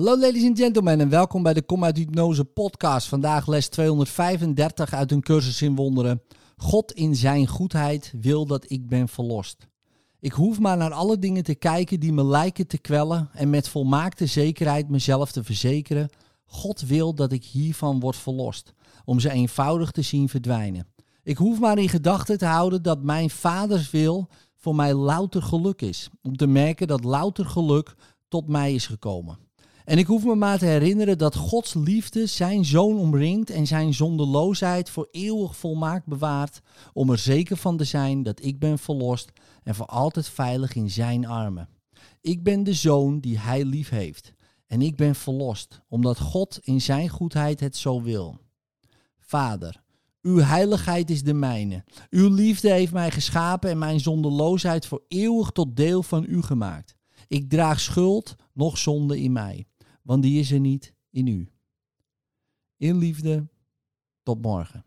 Hallo ladies and gentlemen en welkom bij de Kom uit Hypnose podcast. Vandaag les 235 uit een cursus in wonderen. God in zijn goedheid wil dat ik ben verlost. Ik hoef maar naar alle dingen te kijken die me lijken te kwellen en met volmaakte zekerheid mezelf te verzekeren. God wil dat ik hiervan word verlost, om ze eenvoudig te zien verdwijnen. Ik hoef maar in gedachten te houden dat mijn vaders wil voor mij louter geluk is. Om te merken dat louter geluk tot mij is gekomen. En ik hoef me maar te herinneren dat Gods liefde zijn zoon omringt en zijn zondeloosheid voor eeuwig volmaakt bewaart, om er zeker van te zijn dat ik ben verlost en voor altijd veilig in zijn armen. Ik ben de zoon die hij lief heeft en ik ben verlost, omdat God in zijn goedheid het zo wil. Vader, uw heiligheid is de mijne. Uw liefde heeft mij geschapen en mijn zondeloosheid voor eeuwig tot deel van u gemaakt. Ik draag schuld, nog zonde in mij, want die is er niet in u. In liefde, tot morgen.